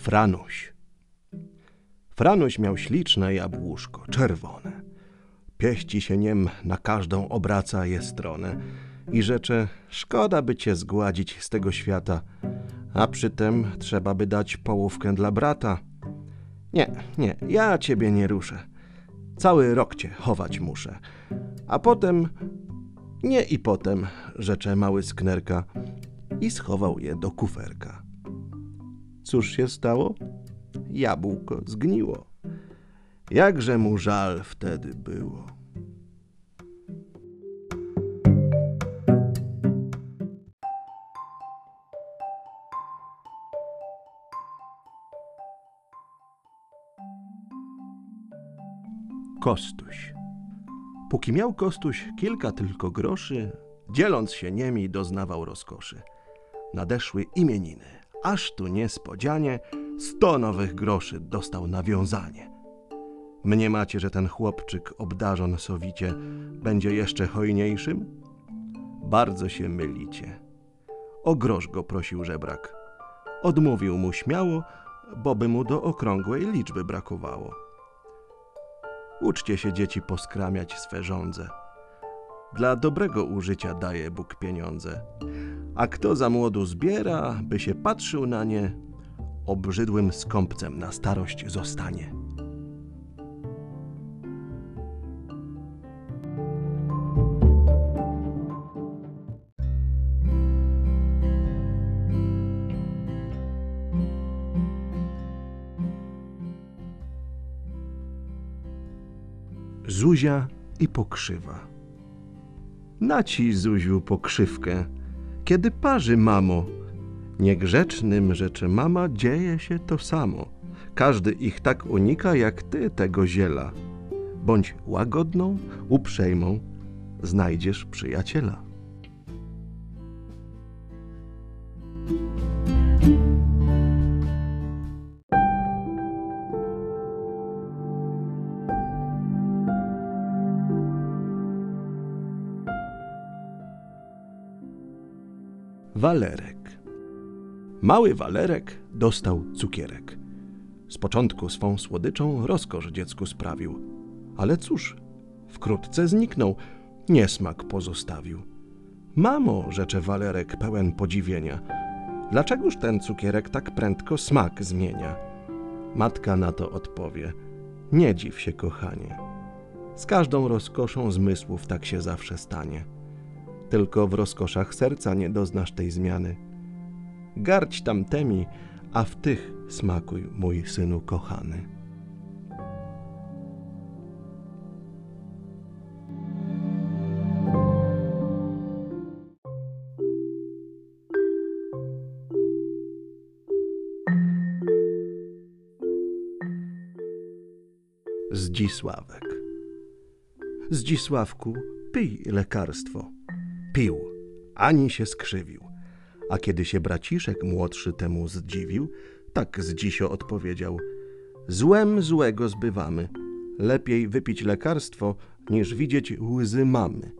Franuś. Franuś miał śliczne jabłuszko, czerwone. Pieści się niem na każdą obraca je stronę i rzecze, szkoda by cię zgładzić z tego świata, a przytem trzeba by dać połówkę dla brata. Nie, nie, ja ciebie nie ruszę. Cały rok cię chować muszę. A potem, nie i potem, rzecze mały sknerka i schował je do kuferka. Cóż się stało? Jabłko zgniło. Jakże mu żal wtedy było. Kostuś. Póki miał Kostuś kilka tylko groszy, dzieląc się niemi doznawał rozkoszy. Nadeszły imieniny, aż tu niespodzianie sto nowych groszy dostał nawiązanie. Mnie macie, że ten chłopczyk obdarzon sowicie będzie jeszcze hojniejszym? Bardzo się mylicie. O grosz go prosił żebrak. Odmówił mu śmiało, bo by mu do okrągłej liczby brakowało. Uczcie się, dzieci, poskramiać swe żądze. Dla dobrego użycia daje Bóg pieniądze. A kto za młodu zbiera, by się patrzył na nie, obrzydłym skąpcem na starość zostanie. Zuzia i pokrzywa. Na ci, Zuziu, pokrzywkę, kiedy parzy mamo. Niegrzecznym rzeczy mama dzieje się to samo. Każdy ich tak unika, jak ty tego ziela. Bądź łagodną, uprzejmą, znajdziesz przyjaciela. Walerek. Mały Walerek dostał cukierek. Z początku swą słodyczą rozkosz dziecku sprawił. Ale cóż, wkrótce zniknął, niesmak pozostawił. Mamo, rzecze Walerek pełen podziwienia, dlaczegoż ten cukierek tak prędko smak zmienia? Matka na to odpowie, nie dziw się, kochanie. Z każdą rozkoszą zmysłów tak się zawsze stanie tylko w rozkoszach serca nie doznasz tej zmiany. Garć tamtemi, a w tych smakuj, mój synu kochany. Zdzisławek. Zdzisławku, pij lekarstwo pił, ani się skrzywił. A kiedy się braciszek młodszy temu zdziwił, tak z dzisio odpowiedział: Złem złego zbywamy. Lepiej wypić lekarstwo, niż widzieć łzy mamy.